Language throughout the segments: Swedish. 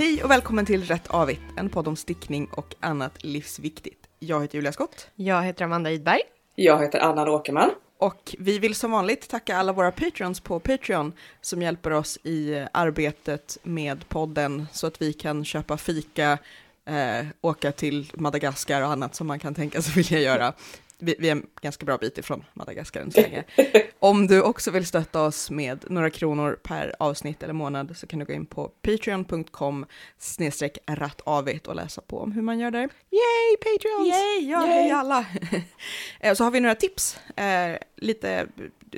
Hej och välkommen till Rätt Avigt, en podd om stickning och annat livsviktigt. Jag heter Julia Skott Jag heter Amanda Idberg. Jag heter Anna Åkerman. och vi vill som vanligt tacka alla våra patreons på Patreon som hjälper oss i arbetet med podden så att vi kan köpa fika, eh, åka till Madagaskar och annat som man kan tänka sig vilja göra. Vi, vi är en ganska bra bit ifrån Madagaskar än så länge. Om du också vill stötta oss med några kronor per avsnitt eller månad så kan du gå in på patreon.com snedstreck rattavigt och läsa på om hur man gör där. Yay Patreons! Yay, ja, Yay. hej alla! Eh, så har vi några tips, eh, lite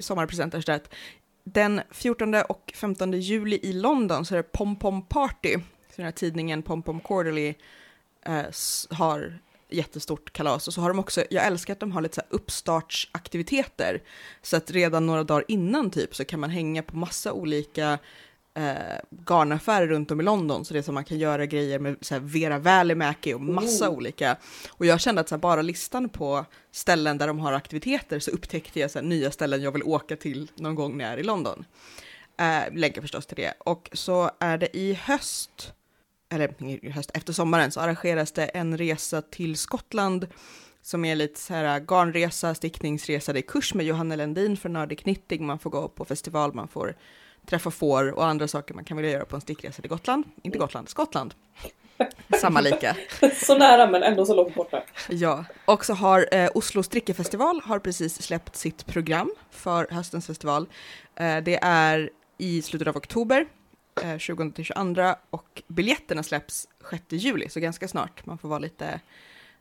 sommarpresenter så att Den 14 och 15 juli i London så är det Pom Pom Party. Så den här tidningen Pom Pom Quarterly eh, har jättestort kalas och så har de också, jag älskar att de har lite så här uppstartsaktiviteter. Så att redan några dagar innan typ så kan man hänga på massa olika eh, garnaffärer runt om i London. Så det är som man kan göra grejer med så här Vera Välimäki och massa Oh. olika. Och jag kände att så här, bara listan på ställen där de har aktiviteter så upptäckte jag så här, nya ställen jag vill åka till någon gång när jag är i London. Eh, lägger förstås till det. Och så är det i höst, eller höst, efter sommaren så arrangeras det en resa till Skottland som är lite så här garnresa, stickningsresa, det är kurs med Johanna Lendin för Nördig Knitting, man får gå på festival, man får träffa får och andra saker man kan vilja göra på en stickresa till Gotland, inte Gotland, Skottland. Samma lika. Så nära men ändå så långt borta. Ja, och så har eh, Oslo Strickefestival har precis släppt sitt program för höstens festival. Eh, det är i slutet av oktober, eh, 20 till 22 och biljetterna släpps 6 juli, så ganska snart. Man får vara lite,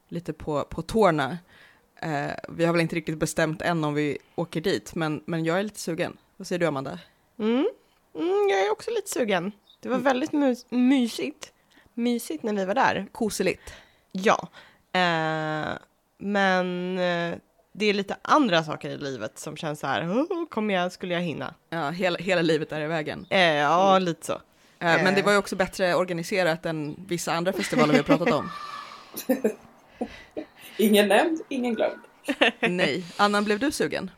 lite på, på tårna. Eh, vi har väl inte riktigt bestämt än om vi åker dit, men, men jag är lite sugen. Vad säger du Amanda? Mm. Mm, jag är också lite sugen. Det var väldigt mus- mysigt. Mysigt när vi var där. Koseligt. Ja. Eh, men eh, det är lite andra saker i livet som känns så här, oh, kommer jag, skulle jag hinna? Ja, hela, hela livet är i vägen. Eh, ja, lite så. Eh, men det Eh. var ju också bättre organiserat än vissa andra festivaler vi har pratat om. Ingen nämnd, ingen glömd. Nej. Annan, blev du sugen?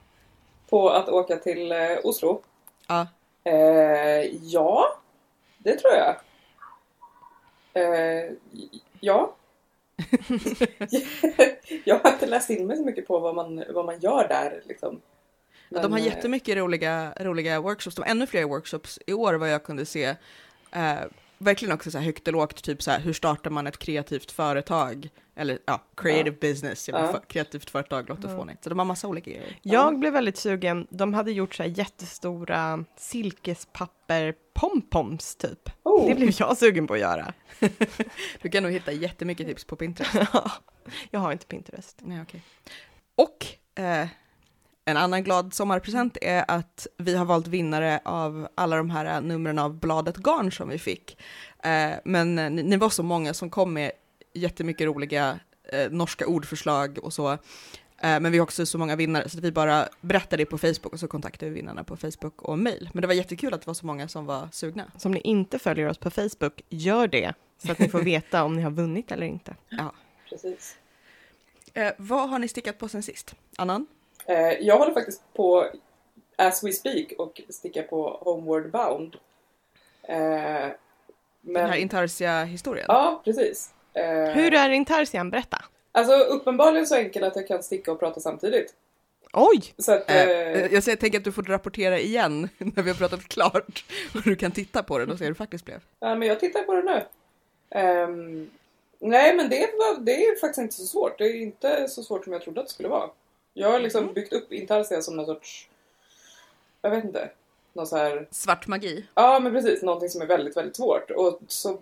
På att åka till eh, Oslo? Ja. Eh, ja, det tror jag. Eh, ja. jag har inte läst in mig så mycket på vad man, vad man gör där. Liksom. Ja, de har Men, eh, jättemycket roliga, roliga workshops. De har ännu fler workshops i år vad jag kunde se. Eh, verkligen också så här högt och lågt, typ så här, hur startar man ett kreativt företag? Eller ja, creative business, jag vet, Ja. för, kreativt företag låter Ja. fånigt. Så de har massa olika grejer. Jag blev väldigt sugen. De hade gjort så här jättestora silkespapper pompoms typ. Oh, Det blev jag sugen på att göra. Du kan nog hitta jättemycket tips på Pinterest. jag har inte Pinterest. Nej, okej. Och eh, en annan glad sommarpresent är att vi har valt vinnare av alla de här numren av bladet Garn som vi fick. Eh, men ni, var så många som kom med jättemycket roliga eh, norska ordförslag och så. Eh, men vi har också så många vinnare så att vi bara berättade det på Facebook och så kontaktade vi vinnarna på Facebook och mail. Men det var jättekul att det var så många som var sugna. Så om ni inte följer oss på Facebook, gör det. Så att ni får veta om ni har vunnit eller inte. precis. Eh, vad har ni stickat på sen sist? Annan? Eh, jag håller faktiskt på, as we speak, och stickar på Homeward Bound. Eh, Den men, här Intarsia-historien? Ja, precis. Eh, Hur är intarsian? Berätta. Alltså uppenbarligen så enkelt att jag kan sticka och prata samtidigt. Oj! Så att, Eh, eh, jag säger, tänker att du får rapportera igen när vi har pratat klart och du kan titta på det och se hur det faktiskt blev. ja, men jag tittar på det nu. Ehm, nej, men det, var, det är faktiskt inte så svårt. Det är inte så svårt som jag trodde att det skulle vara. Jag har liksom Mhm. byggt upp Intarsia som någon sorts, jag vet inte, någon så här, Svart magi. ja men precis, någonting som är väldigt, väldigt svårt. Och så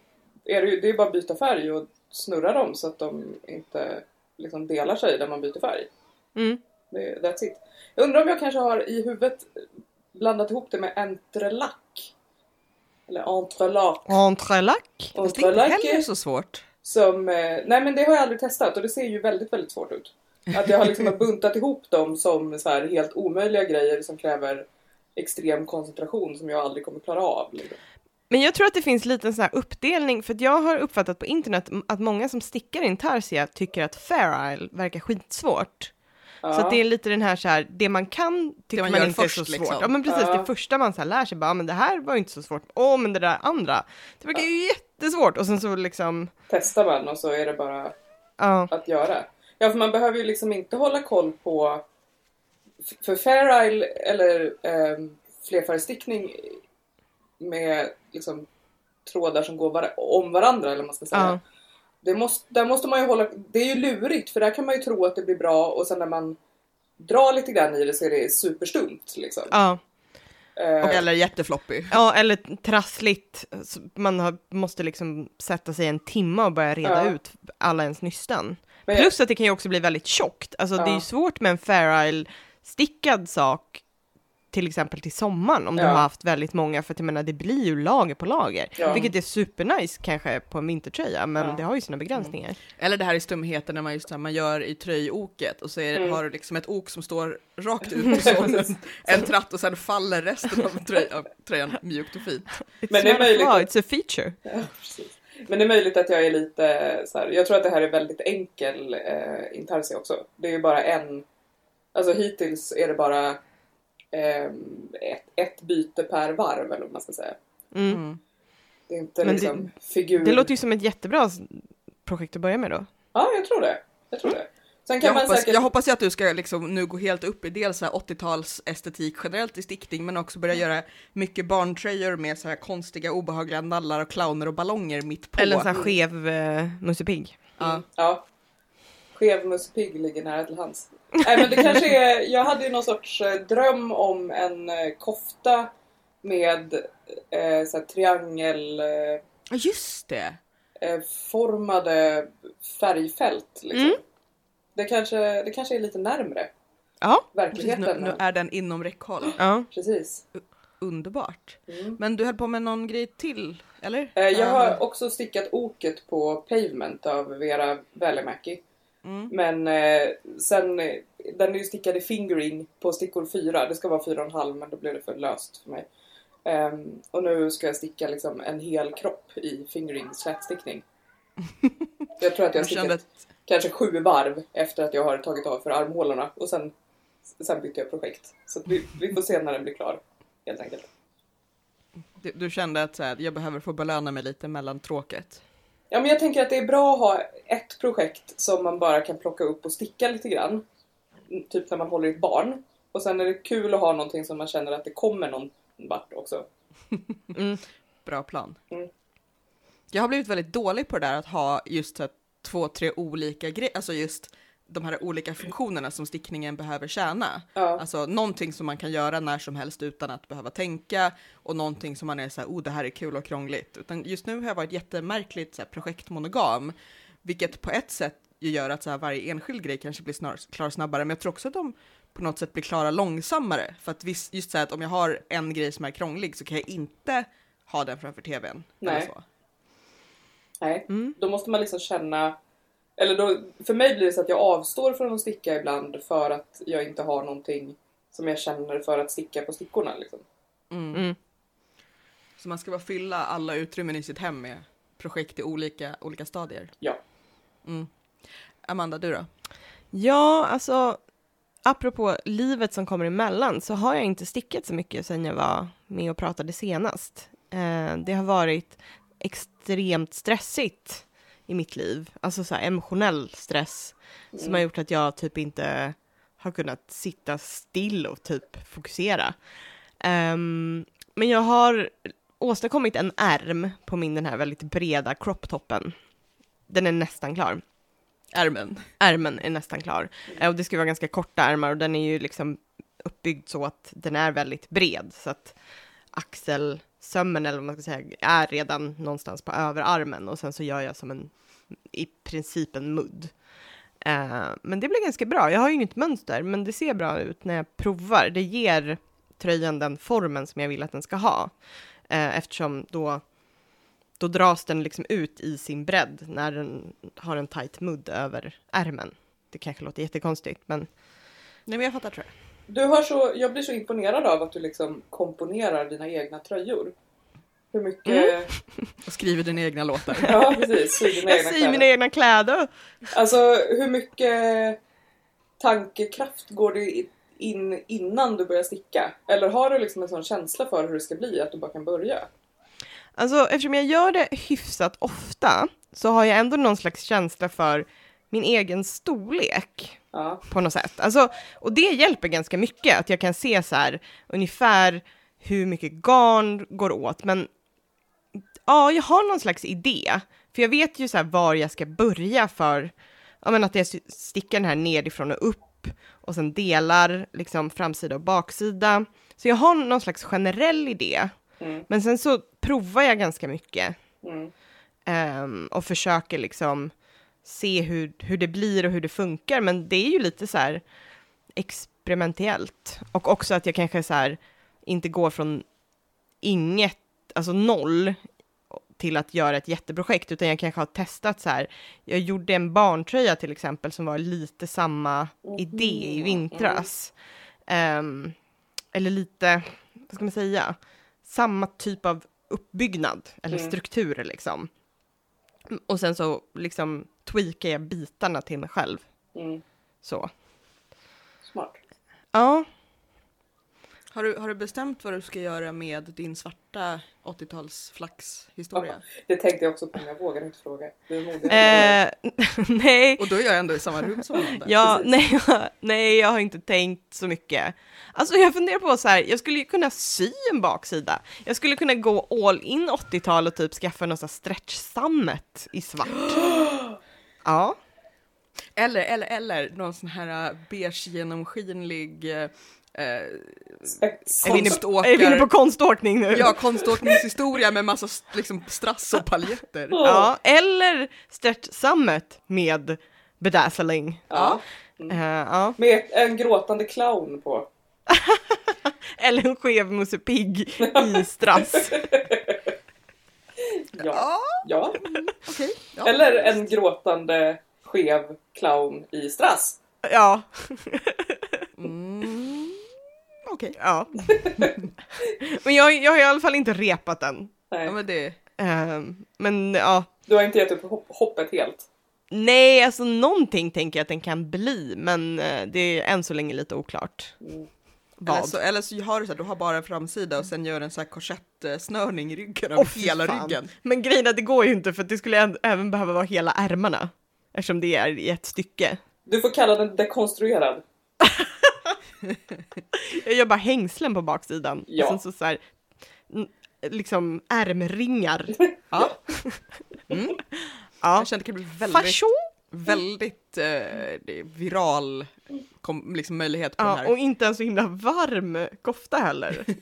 är det ju, det är bara att byta färg och snurra dem så att de inte liksom delar sig där man byter färg. Mm. Det, that's it. Jag undrar om jag kanske har i huvudet blandat ihop det med entrelac. Eller entrelac. Entrelac. Fast det är inte Entrelac heller så svårt. som... eh, Nej men det har jag aldrig testat och det ser ju väldigt, väldigt svårt ut. Att jag har liksom buntat ihop dem som så här helt omöjliga grejer som kräver extrem koncentration som jag aldrig kommer klara av. Liksom. Men jag tror att det finns lite en sån här uppdelning, för att jag har uppfattat på internet att många som stickar intarsia tycker att Fair Isle verkar skitsvårt. Ja. Så att det är lite den här så här, det man kan tycker man man, inte först, är så liksom. svårt. Ja men precis, Ja. det första man så här lär sig bara, men det här var ju inte så svårt. Åh, men det där andra, det verkar ju jätte, jättesvårt och sen så liksom, Testar man och så är det bara ja. att göra. Ja, för man behöver ju liksom inte hålla koll på... För Fair Isle eller um, flerfärgstickning med liksom trådar som går var- om varandra eller vad man ska säga. Ja. Det måste, där måste man ju hålla... Det är ju lurigt för där kan man ju tro att det blir bra och sen när man drar lite grann i det så är det superstumt liksom. Ja. Eh, Eller jättefloppy. ja, eller trassligt. Man har, måste liksom sätta sig en timme och börja reda Ja. ut alla ens nystan. Men jag- Plus att det kan ju också bli väldigt tjockt. Alltså det är Ja. ju svårt med en Fair Isle stickad sak till exempel till sommaren om du Ja. har haft väldigt många för att jag menar det blir ju lager på lager. Ja. Vilket är supernice kanske på en vintertröja men Ja. det har ju sina begränsningar. Eller det här är stumheten när man just här, man gör i tröjoket och så är, Mm. har du liksom ett ok som står rakt ut och så en, en tratt och sen faller resten av, tröj, av tröjan mjukt och fint. It's Men det är möjligt it's a feature. Ja, precis. Men det är möjligt att jag är lite så här, jag tror att det här är väldigt enkel eh, intarsia också. Det är ju bara en, alltså hittills är det bara ehm, ett, ett byte per varv eller vad man ska säga. Mm. Mm. Det är inte Men det- liksom figur. Det låter ju som ett jättebra projekt att börja med då. Ja, jag tror det. Jag tror det. Sen kan Jag man hoppas, säkert... jag hoppas ju att du ska liksom nu gå helt upp i dels så här 80-tals estetik generellt i stickning men också börja göra mycket barntröjor med så här konstiga obehagliga nallar och clowner och ballonger mitt på. Eller en sån här skev uh, Musse Pigg. Ja. Mm, ja. Skev Musse Pigg ligger nära till hands. Nej men det kanske är, jag hade ju någon sorts eh, dröm om en eh, kofta med eh, så här triangel... Eh, just det! eh, formade färgfält. Liksom. Mm. Det, kanske, det kanske är lite närmre Ja, Precis, verkligheten. nu, nu är den inom räckhåll. ja. Precis. Underbart. Mm. Men du höll på med någon grej till, eller? Eh, jag har också stickat oket på Pavement av Vera Välimäki. Mm. Men eh, sen, eh, den är ju stickad i fingering på stickor 4. Det ska vara 4,5 men då blev det för löst för mig. Ehm, och nu ska jag sticka liksom en hel kropp i fingering slätstickning. Jag tror att jag Jag stickat att kanske sju varv efter att jag har tagit av för armhålorna och sen, sen bytte jag projekt. Så att vi, vi får se när den blir klar helt enkelt. du, du kände att så här, jag behöver få belöna mig lite mellan tråket. Ja men jag tänker att det är bra att ha ett projekt som man bara kan plocka upp och sticka lite grann. Typ när man håller ett barn. Och sen är det kul att ha någonting som man känner att det kommer någon vart också. Mm. Bra plan. Mm. Jag har blivit väldigt dålig på det där att ha just här, två, tre olika grejer, alltså just de här olika funktionerna som stickningen behöver tjäna. Ja. Alltså någonting som man kan göra när som helst utan att behöva tänka och någonting som man är så här, oh det här är kul och krångligt. Utan just nu har jag varit jättemärkligt så här, projektmonogam, vilket på ett sätt gör att så här, varje enskild grej kanske blir snar, klar snabbare, men jag tror också att de på något sätt blir klara långsammare. För att visst, just så här att om jag har en grej som är krånglig så kan jag inte ha den framför tvn. Eller Nej. så. Nej, Mm. då måste man liksom känna... Eller då, för mig blir det så att jag avstår från att sticka ibland för att jag inte har någonting som jag känner för att sticka på stickorna. Liksom. Mm. Mm. Så man ska bara fylla alla utrymmen i sitt hem med projekt i olika, olika stadier. Ja. Mm. Amanda, du då? Ja, alltså apropå livet som kommer emellan så har jag inte stickat så mycket sedan jag var med och pratade senast. Eh, det har varit extremt stressigt i mitt liv, alltså så här emotionell stress som har gjort att jag typ inte har kunnat sitta still och typ fokusera. Ehm, men jag har åstadkommit en ärm på min den här väldigt breda cropptoppen. Den är nästan klar Ärmen. ärmen är nästan klar. Eh, Och det ska vara ganska korta ärmar och den är ju liksom uppbyggd så att den är väldigt bred så att Sömmen, eller vad man ska säga är redan någonstans på överarmen och sen så gör jag som en i princip en mudd. Eh, men det blir ganska bra. Jag har ju inget mönster men det ser bra ut när jag provar. Det ger tröjan den formen som jag vill att den ska ha eh, eftersom då då dras den liksom ut i sin bredd när den har en tight mudd över ärmen. Det kanske låter jättekonstigt, men Nej men jag fattar tror jag. Du har så, jag blir så imponerad av att du liksom komponerar dina egna tröjor. Hur mycket... Och skriver dina egna låtar. Ja precis, dina jag egna syr kläder. mina egna kläder. Alltså hur mycket tankekraft går det in innan du börjar sticka? Eller har du liksom en sån känsla för hur det ska bli att du bara kan börja? Alltså eftersom jag gör det hyfsat ofta så har jag ändå någon slags känsla för min egen storlek Ja. på något sätt. Alltså, och det hjälper ganska mycket, att jag kan se så här ungefär hur mycket garn går åt, men ja, jag har någon slags idé, för jag vet ju så här var jag ska börja för, ja men att jag stickar den här nerifrån och upp och sen delar liksom framsida och baksida. Så jag har någon slags generell idé, Mm. men sen så provar jag ganska mycket Mm. ehm, och försöker liksom se hur, hur det blir och hur det funkar. Men det är ju lite så här experimentellt. Och också att jag kanske så här inte går från inget, alltså noll, till att göra ett jätteprojekt, utan jag kanske har testat så här. Jag gjorde en barntröja till exempel som var lite samma idé i vintras. Ehm, eller lite, vad ska man säga, samma typ av uppbyggnad eller Mm. struktur liksom. Och sen så liksom tweakar jag bitarna till mig själv. Mm. Så. Smart. Ja, Har du, har du bestämt vad du ska göra med din svarta 80-tals flaxhistoria? Det tänkte jag också på, men jag vågar inte fråga. Du är modig. eh, nej. Och då är jag ändå i samma rum som Amanda. Ja, Precis. nej, jag- nej, jag har inte tänkt så mycket. Alltså jag funderar på så här, jag skulle ju kunna sy en baksida. Jag skulle kunna gå all in 80-tal och typ skaffa något så här stretch-sammet i svart. Ja, Eller, eller, eller någon sån här äh, beige genomskinlig äh, är vi inne, konståkar... är vi inne på konståkning nu? Ja, konståkningshistoria med massa liksom, strass och paljetter. Ja, eller stretch-sammet med bedazzling. Ja. Eh, ja. Med en gråtande clown på. Eller en skev Musse Pigg i strass. Ja. ja. Okej. Ja. Eller en gråtande skev clown i strass. Ja, Mm, Okej. ja. Men jag, jag har i alla fall inte repat den. Nej. Ja, men det... Ehm, men ja, Du har inte gett upp hopp- hoppet helt. nej, alltså någonting tänker jag att den kan bli, men eh, det är än så länge lite oklart. Mm. Vad? Eller så, eller så har du så här, du har bara en framsida och sen gör en så här korsettsnörning i ryggen fy hela fan. ryggen. Men grejen är det går ju inte för att det skulle även behöva vara hela ärmarna. Eftersom det är i ett stycke. Du får kalla den dekonstruerad. Jag gör bara hängslen på baksidan. Ja. Och sen så, så här, liksom ärmringar. Ja. Ja. Jag kände att det kan bli väldigt, Fashion! väldigt eh, viral kom, liksom, möjlighet på den Ja, här. och inte en så himla varm kofta heller.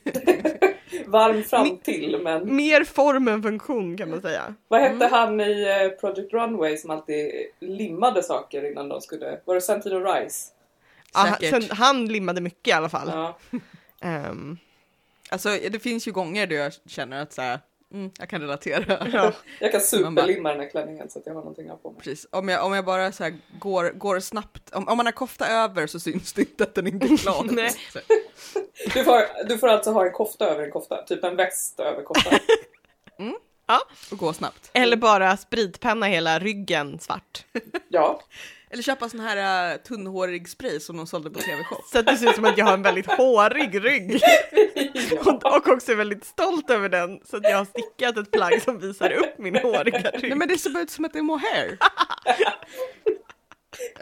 Varm fram till, men Mer form än funktion kan man säga. vad hette han i eh, Project Runway som alltid limmade saker innan de skulle... Var det Santino Rice? Ja, sen, han limmade mycket i alla fall. Ja. Ehm, Alltså det finns ju gånger då jag känner att så här, mm, jag kan relatera. ja. Jag kan superlimma den här klänningen så att jag har någonting att ha på mig. Precis, om jag, om jag bara så här går, går snabbt, om, om man har kofta över så syns det inte att den inte är klar. Nej. Du får, du får alltså ha en kofta över en kofta, typ en väst över koftan. Och gå snabbt. Eller bara spritpenna hela ryggen svart. Ja, Eller köpa sån här uh, tunnhårig spray som de sålde på TV-shop. Så att det ser ut som att jag har en väldigt hårig rygg. Och, och också är väldigt stolt över den. Så att jag har stickat ett plagg som visar upp min håriga Nej rygg. men det ser bara ut som att det är mohair.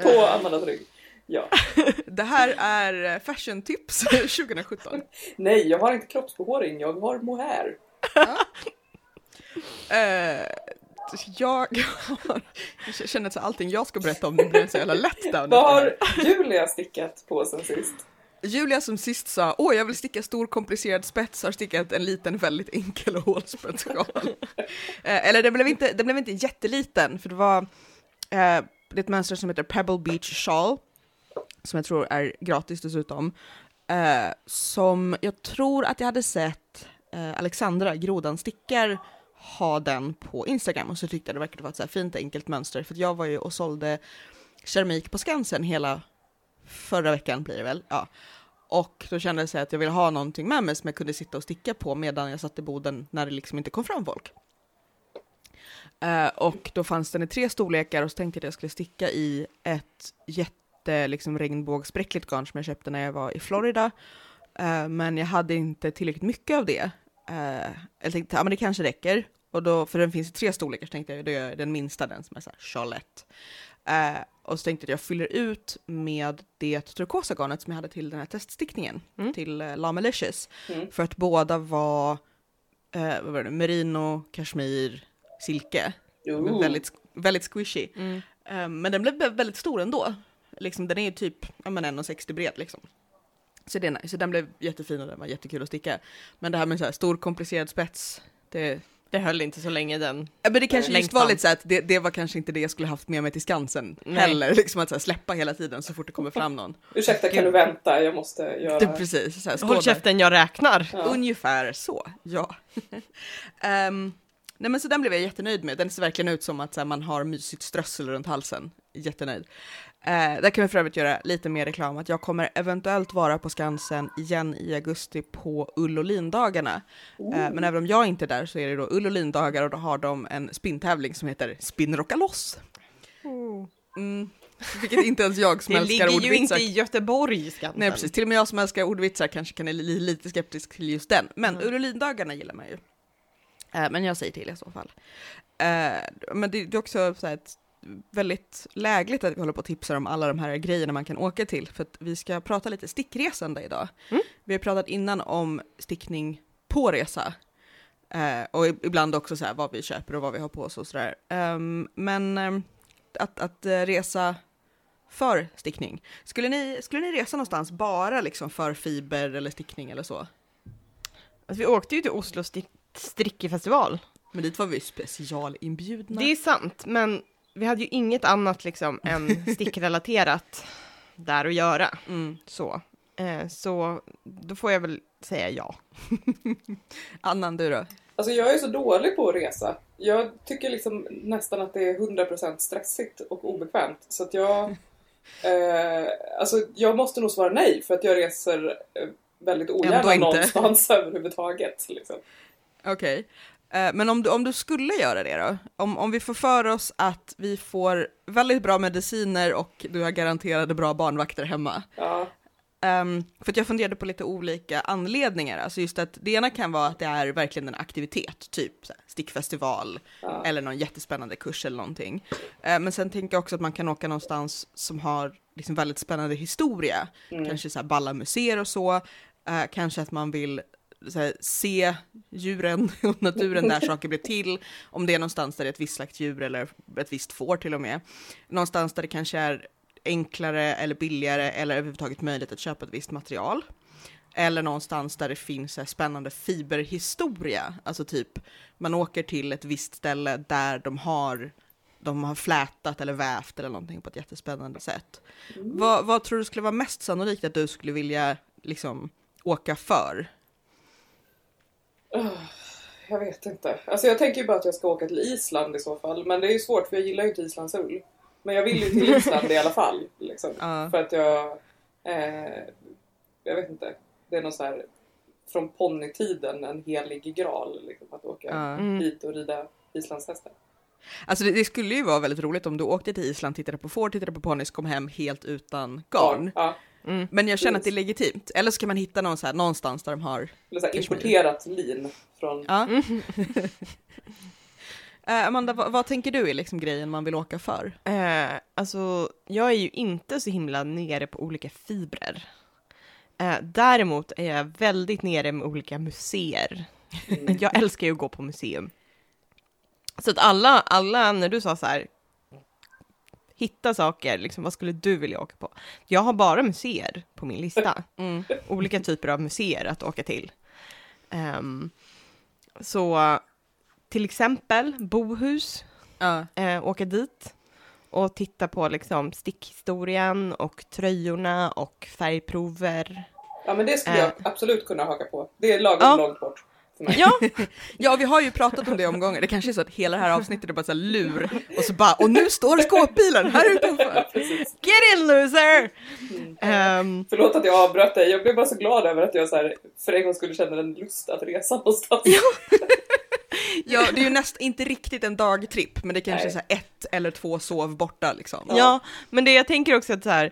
på Amandas rygg. Ja. Det här är eh, fashion tips 2017. Nej, jag har inte kroppsbehåring, jag har mohair. Eh, jag, har, jag känner att allting jag ska berätta om nu blir så jävla letdown. Vad har Julia stickat på sen sist? Julia som sist sa åh jag vill sticka stor komplicerad spets har stickat en liten väldigt enkel hålspetssjal. eh, eller det blev, inte, det blev inte jätteliten för det var eh, ett mönster som heter Pebble Beach Shawl som jag tror är gratis dessutom. Eh, som jag tror att jag hade sett eh, Alexandra, Grodan stickar, ha den på Instagram och så tyckte jag det verkade vara ett så här fint enkelt mönster för att jag var ju och sålde keramik på Skansen hela förra veckan blir det väl. Ja. Och då kände jag att jag ville ha någonting med mig som jag kunde sitta och sticka på medan jag satt i boden när det liksom inte kom fram folk. Uh, och då fanns den i tre storlekar och så tänkte jag att jag skulle sticka i ett jätte liksom, regnbågsbräckligt garn som jag köpte när jag var i Florida. Uh, men jag hade inte tillräckligt mycket av det. Eh, jag tänkte, ja men det kanske räcker. Och då, för den finns i tre storlekar, så tänkte jag, då gör jag den minsta, den som är så här Charlotte. Eh, och så tänkte jag att jag fyller ut med det turkosa garnet som jag hade till den här teststickningen, Mm. till eh, La Malicious. Mm. För att båda var, eh, vad var det, merino, kashmir, silke. Väldigt, väldigt squishy. Mm. Eh, men den blev vä- väldigt stor ändå. Liksom, den är ju typ ja, men 1,60 bred liksom. Så, det är nice. så den blev jättefin och den var jättekul att sticka. Men det här med så här stor komplicerad spets, det, Det höll inte så länge den. ja, men det kanske just Längtan. var lite så att det, det var kanske inte det jag skulle haft med mig till Skansen Nej. heller. Liksom att så här, släppa hela tiden så fort det kommer fram någon. Ursäkta, kan du vänta? Jag måste göra... Det, precis, så här, Håll käften, jag räknar. Ja. Ungefär så, ja. Ehm, nej men så den blev jag jättenöjd med. Den ser verkligen ut som att så här, man har mysigt strössel runt halsen. Jättenöjd. Uh, där kan vi för övrigt göra lite mer reklam att jag kommer eventuellt vara på Skansen igen i augusti på Ull och lindagarna. Eh, men även om jag inte är där så är det då Ull och lindagar och då har de en spinntävling som heter Spinn rocka loss. Mm, vilket inte ens jag som Det älskar ligger ju ordvitsar inte i Göteborg, Skansen. Nej precis, till och med jag som älskar ordvitsar kanske kan är li- lite skeptisk till just den. Men Mm. Ullelindagarna gillar man ju. Eh, men jag säger till i så fall. Eh, men det, det är också så här ett väldigt lägligt att vi håller på och tipsar om alla de här grejerna man kan åka till. För att vi ska prata lite stickresande idag. Mm. Vi har pratat innan om stickning på resa. Eh, och ibland också så här vad vi köper och vad vi har på oss och sådär. Ehm, men ehm, att, att eh, resa för stickning. Skulle ni, skulle ni resa någonstans bara liksom för fiber eller stickning eller så? Alltså, vi åkte ju till Oslo stick- strickefestival. Men dit var vi specialinbjudna. Det är sant, men vi hade ju inget annat liksom än stickrelaterat där att göra. Mm. Så. Eh, så då får jag väl säga ja. Annan du då? Alltså jag är så dålig på att resa. Jag tycker liksom nästan att det är 100% stressigt och obekvämt. Så att jag... Eh, alltså jag måste nog svara nej för att jag reser eh, väldigt ogärna någonstans överhuvudtaget. Liksom. Okej. Eh, men om du, om du skulle göra det då? Om, om vi får för oss att vi får väldigt bra mediciner och du har garanterade bra barnvakter hemma. Ja, Ehm, för att jag funderade på lite olika anledningar. Alltså just att det ena kan vara att det är verkligen en aktivitet, typ stickfestival ja. eller någon jättespännande kurs eller någonting. Eh, men sen tänker jag också att man kan åka någonstans som har liksom väldigt spännande historia. Mm. Kanske så här balla museer och så. Eh, kanske att man vill här, se djuren och naturen där saker blir till. Om det är någonstans där det är ett visst slags djur eller ett visst får till och med. Någonstans där det kanske är enklare eller billigare eller överhuvudtaget möjligt att köpa ett visst material. Eller någonstans där det finns här spännande fiberhistoria. Alltså typ man åker till ett visst ställe där de har de har flätat eller vävt eller någonting på ett jättespännande sätt. Mm. Vad, vad tror du skulle vara mest sannolikt att du skulle vilja liksom åka för? Jag vet inte. Alltså jag tänker ju bara att jag ska åka till Island i så fall. Men det är ju svårt för jag gillar ju inte Islands ull. Men jag vill ju till Island i alla fall. Liksom. Ja. För att jag... Eh, jag vet inte. Det är någon så här från ponnytiden en helig graal. Liksom, att åka Ja. Mm. dit och rida islandshästar. Alltså det, det skulle ju vara väldigt roligt om du åkte till Island, tittade på får, tittade på ponnys, kom hem helt utan garn. Ja, Mm. Men jag känner att det är legitimt. Eller så kan man hitta någon så här, någonstans där de har... eller så här importerat lin från... Ja. Eh, Amanda, vad, vad tänker du är liksom grejen man vill åka för? Eh, alltså, jag är ju inte så himla nere på olika fibrer. Eh, däremot är jag väldigt nere med olika museer. Mm. Jag älskar ju att gå på museum. Så att alla, alla när du sa så här, hitta saker, liksom, vad skulle du vilja åka på? Jag har bara museer på min lista. Mm. Olika typer av museer att åka till. Ehm, så till exempel Bohus, eh, åka dit och titta på liksom stickhistorien och tröjorna och färgprover. Ja men det skulle Eh. jag absolut kunna haka på. Det är lagom Ja. långt bort. Ja, ja, vi har ju pratat om det omgångar. Det kanske är så att hela det här avsnittet är bara så lur och så bara och nu står skåpbilen här utanför. Get in loser! Mm. Ehm, Förlåt att jag avbröt dig. Jag blev bara så glad över att jag så här, för en gång skulle känna en lust att resa någonstans. Ja, det är ju nästan inte riktigt en dagtripp, men det kanske är Nej. så här ett eller två sov borta liksom. Ja. ja, men det jag tänker också att så här,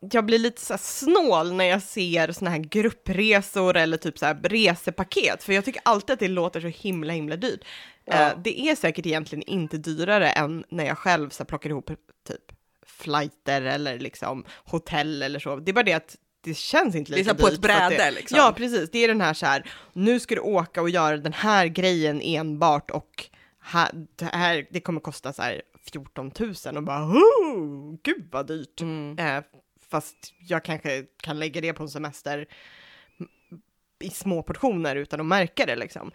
jag blir lite så snål när jag ser såna här gruppresor eller typ så här resepaket, för jag tycker alltid att det låter så himla himla dyrt. Ja. Eh, det är säkert egentligen inte dyrare än när jag själv så här, plockar ihop typ flighter eller liksom hotell eller så. Det är bara det att det känns inte lika här på dyrt ett bräde det, liksom. Ja, precis. Det är den här så här, nu ska du åka och göra den här grejen enbart och här, det, här, det kommer kosta så här 14 000 och bara, oh, gud vad dyrt. Mm. Eh, fast jag kanske kan lägga det på en semester i små portioner utan att märka det liksom.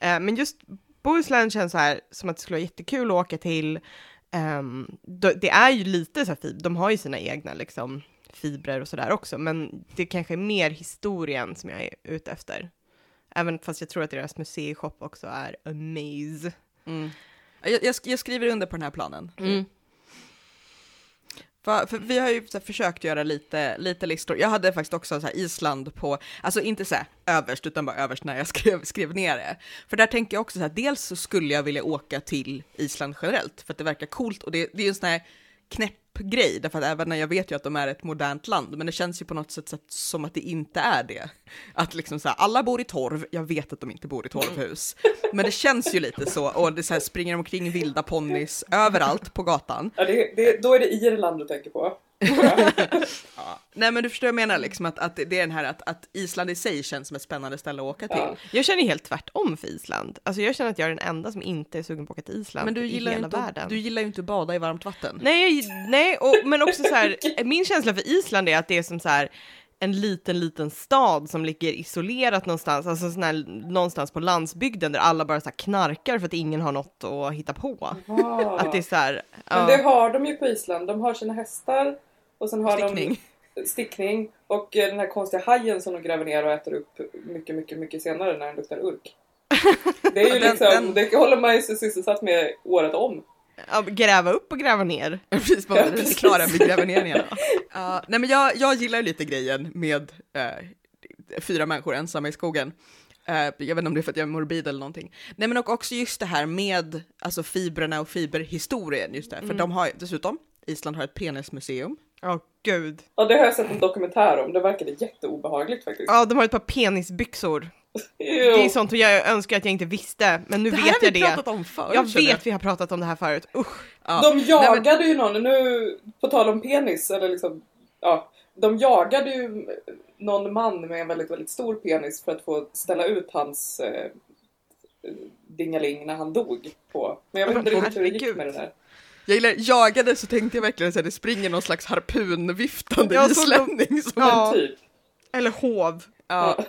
Eh, men just Bohuslän känns så här som att det skulle vara jättekul att åka till. Då- det är ju lite så här fib, de har ju sina egna liksom fibrer och sådär också, men det kanske är mer historien som jag är ute efter. Även fast jag tror att deras museishop också är amaze. Mm. Jag, jag, jag skriver under på den här planen. För, för vi har ju så här, försökt göra lite, lite listor. Jag hade faktiskt också så här, Island på, alltså inte så här, överst, utan bara överst när jag skrev, skrev ner det. För där tänker jag också så här, dels så skulle jag vilja åka till Island generellt, för att det verkar coolt och det, det är ju en sån här knäpp grej, därför att även när jag vet ju att de är ett modernt land, men det känns ju på något sätt som att det inte är det. Att liksom så här, alla bor i torv, jag vet att de inte bor i torvhus, men det känns ju lite så, och det så här, springer omkring vilda ponnys överallt på gatan. Ja, det, det, då är det Irland du tänker på. Nej men du förstår vad jag menar liksom att, att det är den här att, att Island i sig känns som ett spännande ställe att åka till. Ja. Jag känner helt tvärtom för Island. Alltså jag känner att jag är den enda som inte är sugen på att åka till Island Men du i gillar, hela inte, världen. du gillar ju inte att bada i varmt vatten. Nej, nej och, men också så här, min känsla för Island är att det är som så här en liten, liten stad som ligger isolerat någonstans, alltså sån här, någonstans på landsbygden där alla bara så här knarkar för att ingen har något att hitta på. Ah. Att det är så här, Men ja. det har de ju på Island. De har sina hästar och sen har Stickning. de stickning och eh, den här konstiga hajen som de gräver ner och äter upp mycket, mycket, mycket senare när den luktar urk. Det är ju Den- liksom, den- det håller man ju sig sysselsatt med året om. ja, gräva upp och gräva ner. Precis, bara Ja, vi är precis. klara, vi gräver ner igen. Ja, nej men jag, jag gillar lite grejen med eh, fyra människor ensamma i skogen. Eh, jag vet inte om det är för att jag är morbid eller någonting. Nej men också just det här med alltså fibrerna och fiberhistorien, just det. För de har dessutom, Island har ett penismuseum. Åh gud. Ja, det har jag sett en dokumentär om. Det verkade jätteobehagligt faktiskt. Ja, de har ett par penisbyxor. Det är sånt jag önskar att jag inte visste, men nu det här vet har vi jag det. pratat om förut. Jag vet vi har pratat om det här förut. Usch. Ja. De Nej, jagade ju någon, nu på tal om penis, eller liksom, ja. De jagade ju någon man med en väldigt, väldigt stor penis för att få ställa ut hans eh, dingaling när han dog på. Men jag vet inte riktigt hur det gick med det där. Jag gillar, jagade så tänkte jag verkligen att det springer någon slags harpunviftande Ja, islänning. Som Ja. Typ. Eller hov. Ja.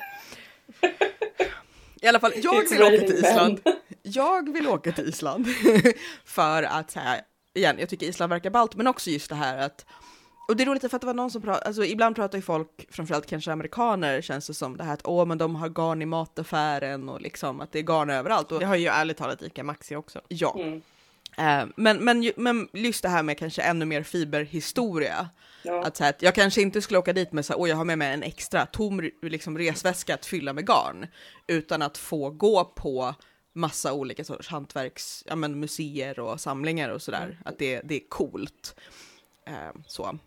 I alla fall, jag vill åka till. Island. Jag vill åka till Island för att så här, igen, jag tycker Island verkar ballt, men också just det här att och det är roligt för att det var någon som pratade, alltså ibland pratar ju folk, framförallt kanske amerikaner, känns det som det här att åh men de har garn i mataffären och liksom att det är garn överallt. Och, Det har ju ärligt talat ICA Maxi också. ja, Mm. Eh, men, men, men just det här med kanske ännu mer fiberhistoria. Ja. Att, så här, jag kanske inte skulle åka dit med så här, åh jag har med mig en extra tom liksom, resväska att fylla med garn, utan att få gå på massa olika sorts hantverks, ja, men, museer och samlingar och sådär. Att det, det är coolt. Eh, så.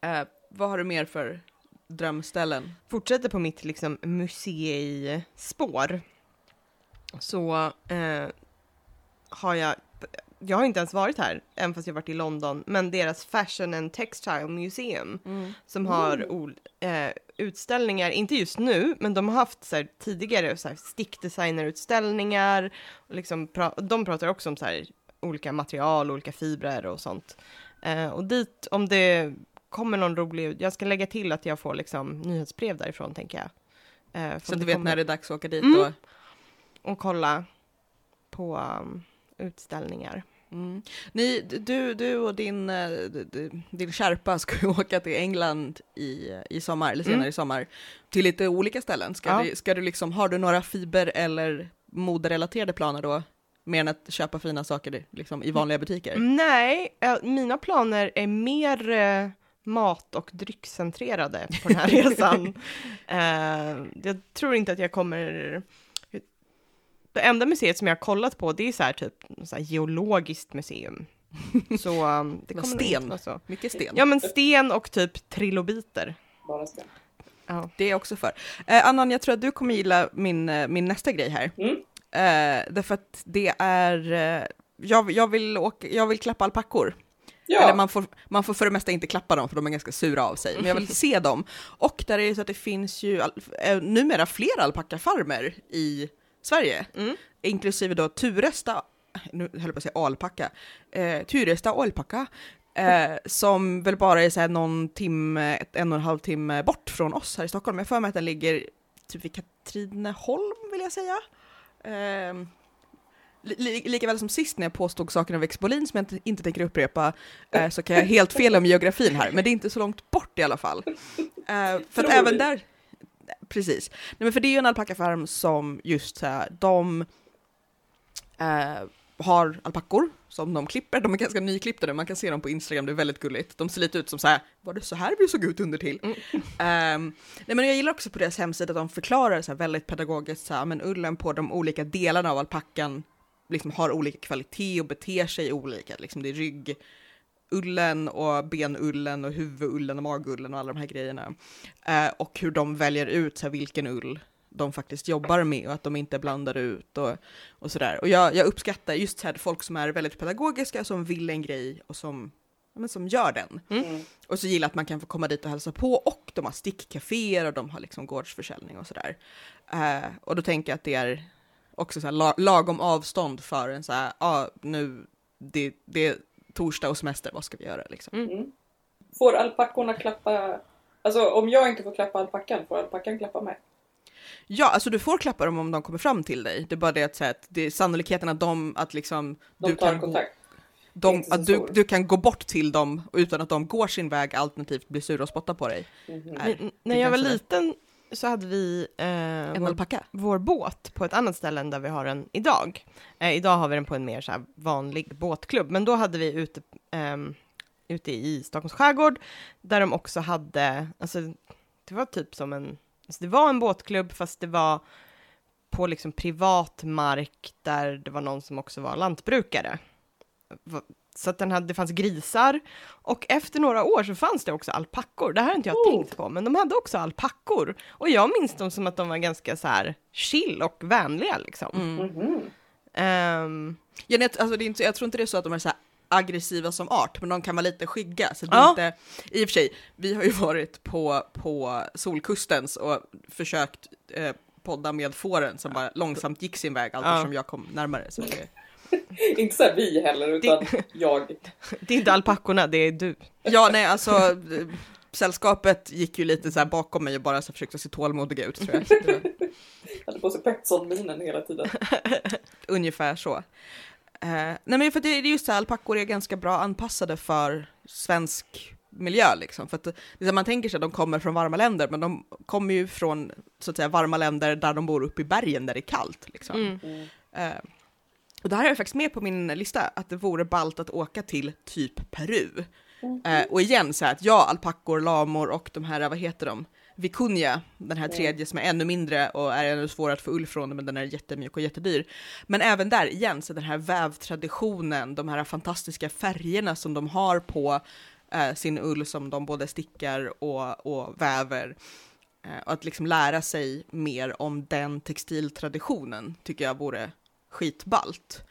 Eh, vad har du mer för drömställen? Fortsätter på mitt liksom museispår. Så eh, har jag, jag har inte ens varit här, även fast jag varit i London, men deras Fashion and Textile Museum som har ol- eh, utställningar, inte just nu, men de har haft så här, tidigare så här, stickdesignerutställningar. Och liksom pra- de pratar också om så här, olika material, olika fibrer och sånt. Eh, och dit, om det kommer någon rolig, jag ska lägga till att jag får liksom nyhetsbrev därifrån tänker jag. Eh, Så du vet kommer- när det är dags att åka dit. Mm. Och, och kolla på um, utställningar. mm. Ni, du, du och din, eh, din kärpa ska ju åka till England i, i sommar, eller senare Mm. i sommar, till lite olika ställen. Ska, Ja. du, ska du liksom, har du några fiber eller moderelaterade planer då? Mer än att köpa fina saker liksom, i vanliga butiker? Nej, eh, mina planer är mer eh, mat och dryckcentrerade på den här resan. Eh, jag tror inte att jag kommer... Det enda museet som jag har kollat på, det är så här typ så här geologiskt museum. Så um, det kommer sten. så. Mycket sten. Ja men sten och typ trilobiter. Bara sten. Ja. Det är jag också för. Eh, Annan, jag tror att du kommer gilla min, eh, min nästa grej här. Mm. Eh, därför att det är... Eh, jag, jag, vill åka, jag vill klappa alpackor. Ja, Eller man får, man får för det mesta inte klappa dem för de är ganska sura av sig. Men jag vill se dem. Och där är det så att det finns ju al- eh, numera fler alpackafarmer i Sverige. Mm. Inklusive då Turesta, nu höll jag på att säga alpacka, eh, Turesta alpacka. Eh, som väl bara är så här någon timme, ett, en och en halv timme bort från oss här i Stockholm. Jag för mig att den ligger typ vid Katrineholm vill jag säga. Eh, li, li, lika väl som sist när jag påstod saker om Växbolin som jag inte, inte tänker upprepa, eh, så kan jag helt fel om geografin här, men det är inte så långt bort i alla fall. Eh, för att även där, precis. Nej, men för det är ju en alpackafarm som just så här, de eh, har alpackor som de klipper, de är ganska nyklippta nu, man kan se dem på Instagram, det är väldigt gulligt. De ser lite ut som så här, var det så här vi såg ut under till? Ehm, nej, men jag gillar också på deras hemsida att de förklarar så här väldigt pedagogiskt, så här, men ullen på de olika delarna av alpackan liksom har olika kvalitet och beter sig olika. Liksom det är ryggullen och benullen och huvudullen och magullen och alla de här grejerna. Eh, och hur de väljer ut så här, vilken ull de faktiskt jobbar med och att de inte blandar ut och, och sådär. Och jag, jag uppskattar just så här, folk som är väldigt pedagogiska, som vill en grej och som, ja, men som gör den. Mm. Och så gillar att man kan få komma dit och hälsa på och de har stickcaféer och de har liksom gårdsförsäljning och sådär. Eh, och då tänker jag att det är också så här la- lagom avstånd för en så här, ja ah, nu, det, det är torsdag och semester, vad ska vi göra liksom? Mm. Får alpackorna klappa... Alltså om jag inte får klappa alpackan, får alpackan klappa mig? Ja, alltså du får klappa dem om de kommer fram till dig. Det är bara det att, så här, att det är sannolikheten att de, att liksom, De du tar kan, gå, kontakt. de, inte så att du, du kan gå bort till dem utan att de går sin väg alternativt blir sura och spottar på dig. Nej, N- det när jag var liten så hade vi eh, En vår, vår båt på ett annat ställe än där vi har den idag. Eh, idag har vi den på en mer så vanlig båtklubb, men då hade vi ute, ehm, ute i Stockholms skärgård där de också hade, alltså det var typ som en, alltså det var en båtklubb fast det var på liksom privat mark där det var någon som också var lantbrukare. Så att den hade, det fanns grisar och efter några år så fanns det också alpackor. Det här har inte jag Oh. tänkt på, men de hade också alpackor. Och jag minns dem som att de var ganska så här chill och vänliga liksom. Mm. Mhm. Ehm, Ja, nej, alltså, det är inte, jag tror inte det är så att de är så här aggressiva som art, men de kan vara lite skygga. Så det Ja. inte, I och för sig, vi har ju varit på, på Solkustens och försökt eh, podda med fåren som bara långsamt gick sin väg allt Ja. eftersom jag kom närmare. Så det, Inte såhär vi heller, utan jag. det är inte alpackorna, det är du. ja, nej, alltså sällskapet gick ju lite så här bakom mig och bara så försökte se tålmodiga ut tror jag. Det var hade på sig Petson-minen hela tiden. Ungefär så. Eh, nej men för det är just så här, alpackor är ganska bra anpassade för svensk miljö liksom. För att det man tänker sig att de kommer från varma länder, men de kommer ju från så att säga varma länder där de bor uppe i bergen där det är kallt liksom. Mm. Mm. Och det här är jag faktiskt med på min lista, att det vore ballt att åka till typ Peru. Eh, och igen så här att ja, alpackor, lamor och de här, vad heter de? Vikunja, den här Mm. tredje som är ännu mindre och är ännu svårare att få ull från, men den är jättemjuk och jättedyr. Men även där igen, så den här vävtraditionen, de här fantastiska färgerna som de har på eh, sin ull som de både stickar och, och väver. Eh, och att liksom lära sig mer om den textiltraditionen tycker jag vore skitballt.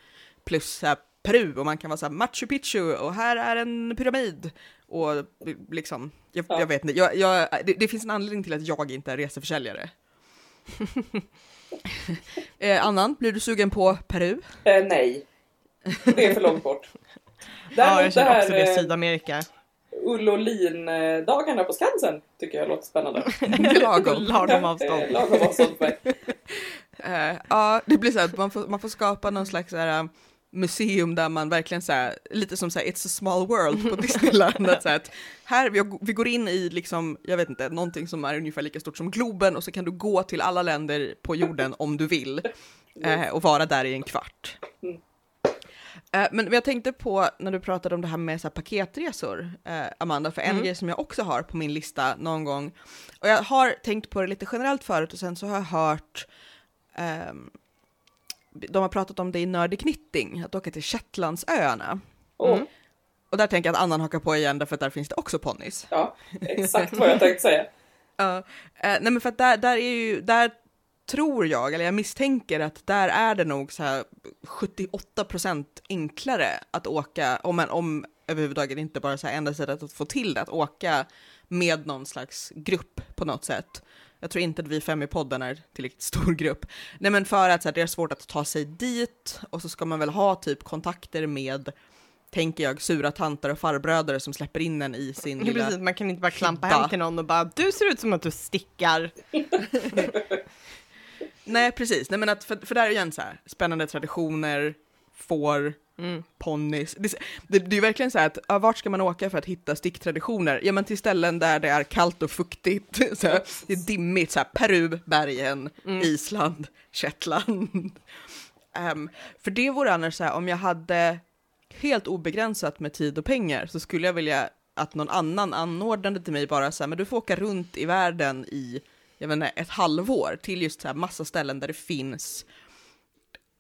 Plus så här, Peru och man kan vara så här Machu Picchu och här är en pyramid. Och liksom, jag, Ja. jag vet inte, jag, jag, det, det finns en anledning till att jag inte är reseförsäljare. eh, Annan, blir du sugen på Peru? Eh, nej. Det är för långt bort. Ja, Däremot jag det känner också det, eh, Sydamerika. ull och lin-dagarna på Skansen tycker jag låter spännande. Lagom. Lagom avstånd. Lagom avstånd för mig. Eh, ja, det blir så att man får, man får skapa någon slags så här, museum där man verkligen så här, lite som så här, It's a small world på Disneyland. att så här, att här, vi, vi går in i liksom, jag vet inte, någonting som är ungefär lika stort som Globen och så kan du gå till alla länder på jorden om du vill eh, och vara där i en kvart. Mm. Eh, men jag tänkte på när du pratade om det här med så här, paketresor, Amanda, för en Mm. grej som jag också har på min lista någon gång, och jag har tänkt på det lite generellt förut och sen så har jag hört Ehm, de har pratat om det i Nördig Knitting, att åka till Shetlandsöarna. Mm. Och där tänker jag att Annan hakar på igen därför att där finns det också ponnys. ja, exakt vad jag tänkte säga. Ja, eh, nej men för att där, där är ju, där tror jag, eller jag misstänker att där är det nog så här 78 procent enklare att åka, om, man, om överhuvudtaget inte bara så här enda sättet att få till det, att åka med någon slags grupp på något sätt. Jag tror inte att vi fem i podden är tillräckligt stor grupp. Nej men för att så här, det är svårt att ta sig dit och så ska man väl ha typ kontakter med, tänker jag, sura tanter och farbröder som släpper in en i sin Ja, lilla precis, man kan inte bara klampa hem till någon och bara du ser ut som att du stickar. Nej, precis. Nej, men att, för, för där är igen så här, spännande traditioner, får, Mm. ponnys. Det, det, det är verkligen så här att, ja, vart ska man åka för att hitta sticktraditioner? Ja, men till ställen där det är kallt och fuktigt. Så här, det är dimmigt, så här, Peru, bergen, Mm. Island, Shetland. Ehm, för det vore annars så här, om jag hade helt obegränsat med tid och pengar så skulle jag vilja att någon annan anordnade till mig bara så här, men du får åka runt i världen i, jag vet inte, ett halvår till just så här massa ställen där det finns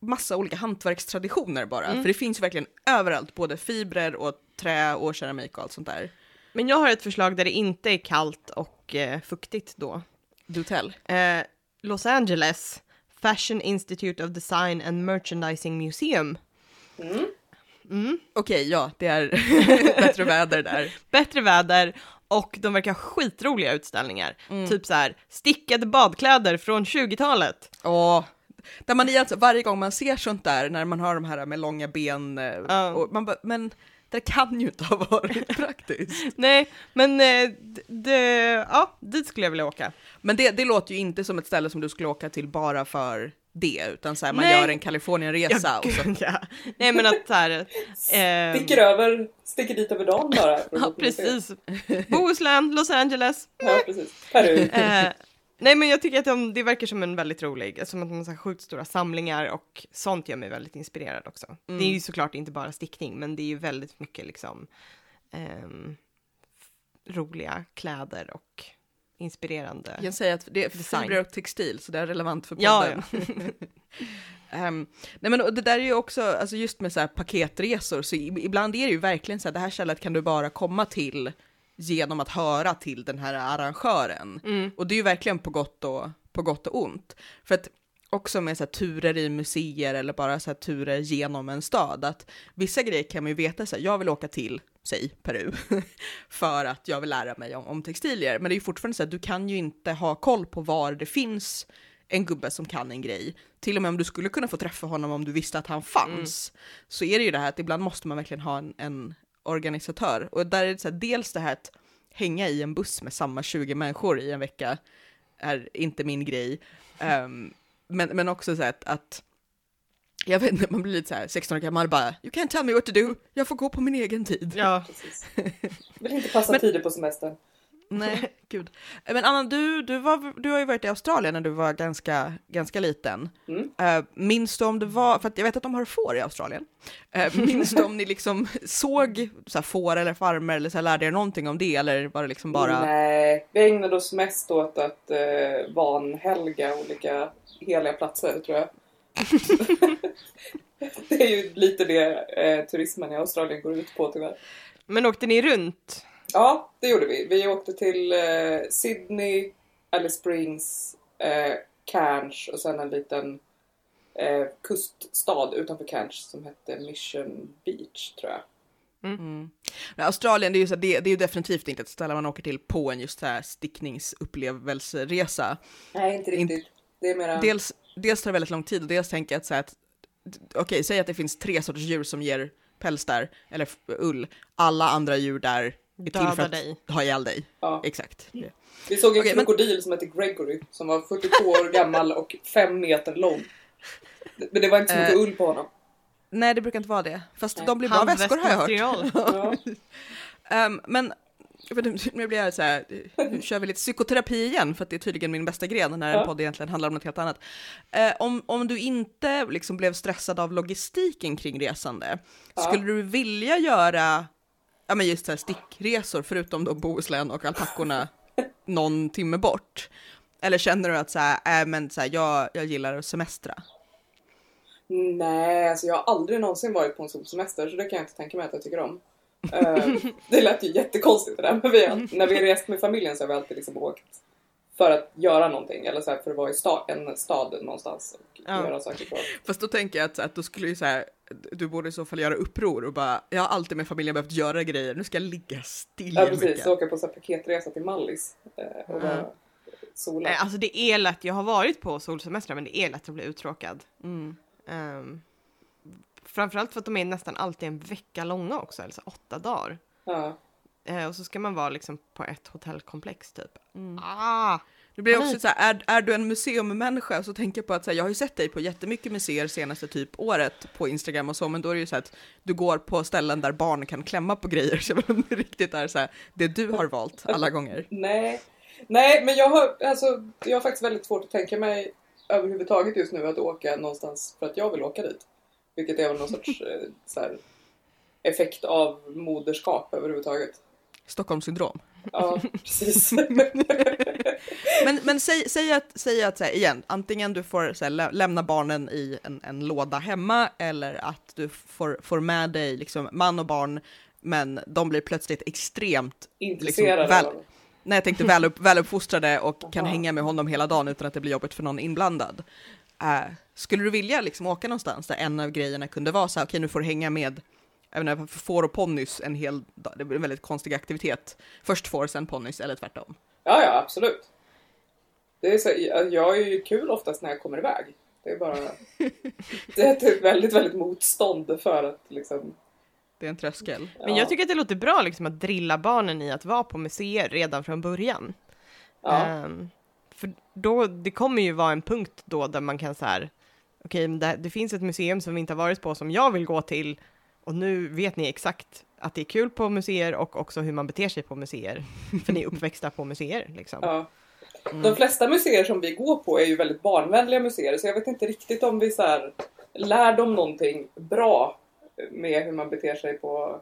massa olika hantverkstraditioner bara. Mm. För det finns ju verkligen överallt, både fibrer och trä och keramik och allt sånt där. Men jag har ett förslag där det inte är kallt och eh, fuktigt då. Do tell. Eh, Los Angeles Fashion Institute of Design and Merchandising Museum. Mm. Mm. Okej, ja, det är bättre väder där. Bättre väder och de verkar ha skitroliga utställningar. Mm. Typ så här stickade badkläder från 20-talet. Åh, där man är alltså, varje gång man ser sånt där, när man har de här med långa ben, Ja. och man men det kan ju inte ha varit praktiskt. Nej, men eh, det, ja, dit skulle jag vilja åka. Men det, det låter ju inte som ett ställe som du skulle åka till bara för det, utan så här, man Nej. gör en Kalifornienresa och så. ja. Nej, men att så här, eh, Sticker över, sticker dit över dagen bara. ja, precis. Bohuslän, Los Angeles. Ja, precis. Peru. Eh, nej, men jag tycker att de, det verkar som en väldigt rolig, som att de har sjukt stora samlingar och sånt gör mig väldigt inspirerad också. Det är ju såklart inte bara stickning, men det är ju väldigt mycket liksom ehm, roliga kläder och inspirerande. Jag kan säga att det är fibrer och textil, så det är relevant för podden. Ja, Ehm, nej men det där är ju också, alltså just med så här paketresor, så ibland är det ju verkligen så här, det här stället kan du bara komma till genom att höra till den här arrangören. Mm. Och det är ju verkligen på gott och, på gott och ont. För att också med så här, turer i museer eller bara så här, turer genom en stad, att vissa grejer kan man ju veta så här, jag vill åka till, säg Peru, för att jag vill lära mig om, om textilier. Men det är ju fortfarande så att du kan ju inte ha koll på var det finns en gubbe som kan en grej. Till och med om du skulle kunna få träffa honom om du visste att han fanns, så är det ju det här att ibland måste man verkligen ha en, en organisatör. Och där är det så här, dels det här att hänga i en buss med samma 20 människor i en vecka är inte min grej. Ehm, men, men också så här att, att jag vet inte, man blir lite så här 16 år gammal bara You can't tell me what to do, jag får gå på min egen tid. ja. Precis. Vill inte passa Men- tider på semestern. Nej, gud. Men Anna, du, du, var, du har ju varit i Australien när du var ganska, ganska liten. Mm. Uh, minns du om det var, för jag vet att de har får i Australien, uh, minns du om ni liksom såg så här, får eller farmer eller så här, lärde er någonting om det eller var det liksom bara... Nej, vi ägnade oss mest åt att eh, vanhelga olika heliga platser tror jag. det är ju lite det eh, turismen i Australien går ut på tyvärr. Men åkte ni runt? Ja, det gjorde vi. Vi åkte till eh, Sydney, Alice Springs, eh, Cairns och sen en liten eh, kuststad utanför Cairns som hette Mission Beach tror jag. Mm. Men Australien, det är, ju så, här, det, det är ju definitivt inte ett ställe man åker till på en just så här stickningsupplevelseresa. Nej, inte In- riktigt. Det är mera... Dels, dels tar det väldigt lång tid och dels tänker jag att, så här att okej, säg att det finns tre sorters djur som ger päls där, eller ull. Alla andra djur där är till Döda för att dig. ha ihjäl dig. Ja. Exakt. Vi såg en men- krokodil som hette Gregory som var 42 år gammal och 5 meter lång. Men det var inte så mycket Eh. ull på honom. Nej, det brukar inte vara det. Fast Nej. de blir bra väskor har jag hört. Ja. Ehm, men nu blir jag så här, nu kör vi lite psykoterapi igen för att det är tydligen min bästa gren när en Ja. podd egentligen handlar om något helt annat. Eh, om, om du inte liksom blev stressad av logistiken kring resande, Ja. skulle du vilja göra ja, men just så här stickresor förutom då Bohuslän och alpackorna någon timme bort? Eller känner du att så här, äh, men så här, jag, jag gillar att semestra? Nej, alltså jag har aldrig någonsin varit på en solsemester så det kan jag inte tänka mig att jag tycker om. Eh, det lät ju jättekonstigt det där men vi har, när vi har rest med familjen så har vi alltid liksom åkt för att göra någonting eller så här, för att vara i sta, en stad någonstans och Ja. göra saker på. Fast då tänker jag att, att då skulle ju så här, du borde i så fall göra uppror och bara, jag har alltid med familjen behövt göra grejer, nu ska jag ligga still Ja precis, åka på så här paketresa till Mallis eh, och bara sola. Nej, alltså det är lätt, jag har varit på solsemestrar men det är lätt att bli uttråkad. Mm. Um, framförallt för att de är nästan alltid en vecka långa också, eller så åtta dagar. Ja. Eh, och så ska man vara liksom på ett hotellkomplex typ. Mm. Ah! Det blir också så här, är, är du en museummänniska så tänker jag på att så här, jag har ju sett dig på jättemycket museer senaste typ året på Instagram och så, men då är det ju så att du går på ställen där barn kan klämma på grejer, så jag inte riktigt är så här, det du har valt alla gånger. Nej. Nej, men jag har, alltså, jag har faktiskt väldigt svårt att tänka mig överhuvudtaget just nu att åka någonstans för att jag vill åka dit. Vilket är väl någon sorts eh, så här, effekt av moderskap överhuvudtaget. Stockholmssyndrom. Ja, precis. Men, men säg, säg att, säg att så här, igen, antingen du får så här, lä- lämna barnen i en, en låda hemma eller att du får, får med dig liksom, man och barn, men de blir plötsligt extremt Intresserad väl- av Nej, jag tänkte väl, upp, väl uppfostrade och kan Aha. hänga med honom hela dagen utan att det blir jobbigt för någon inblandad. Eh, skulle du vilja liksom åka någonstans där en av grejerna kunde vara så här, okej nu får du hänga med vet inte, får och ponnys en hel dag, det blir en väldigt konstig aktivitet. Först får, sen ponnys eller tvärtom. Ja, ja, absolut. Det är så, jag är ju kul oftast när jag kommer iväg. Det är bara... Det är ett väldigt, väldigt motstånd för att liksom... Det är en tröskel. Men ja, jag tycker att det låter bra liksom att drilla barnen i att vara på museer redan från början. Ja, Ehm, för då, det kommer ju vara en punkt då där man kan så här, okej, men det, det finns ett museum som vi inte har varit på som jag vill gå till och nu vet ni exakt att det är kul på museer och också hur man beter sig på museer. För ni är uppväxta på museer liksom. ja. Mm. De flesta museer som vi går på är ju väldigt barnvänliga museer så jag vet inte riktigt om vi så här, lär dem någonting bra med hur man beter sig på...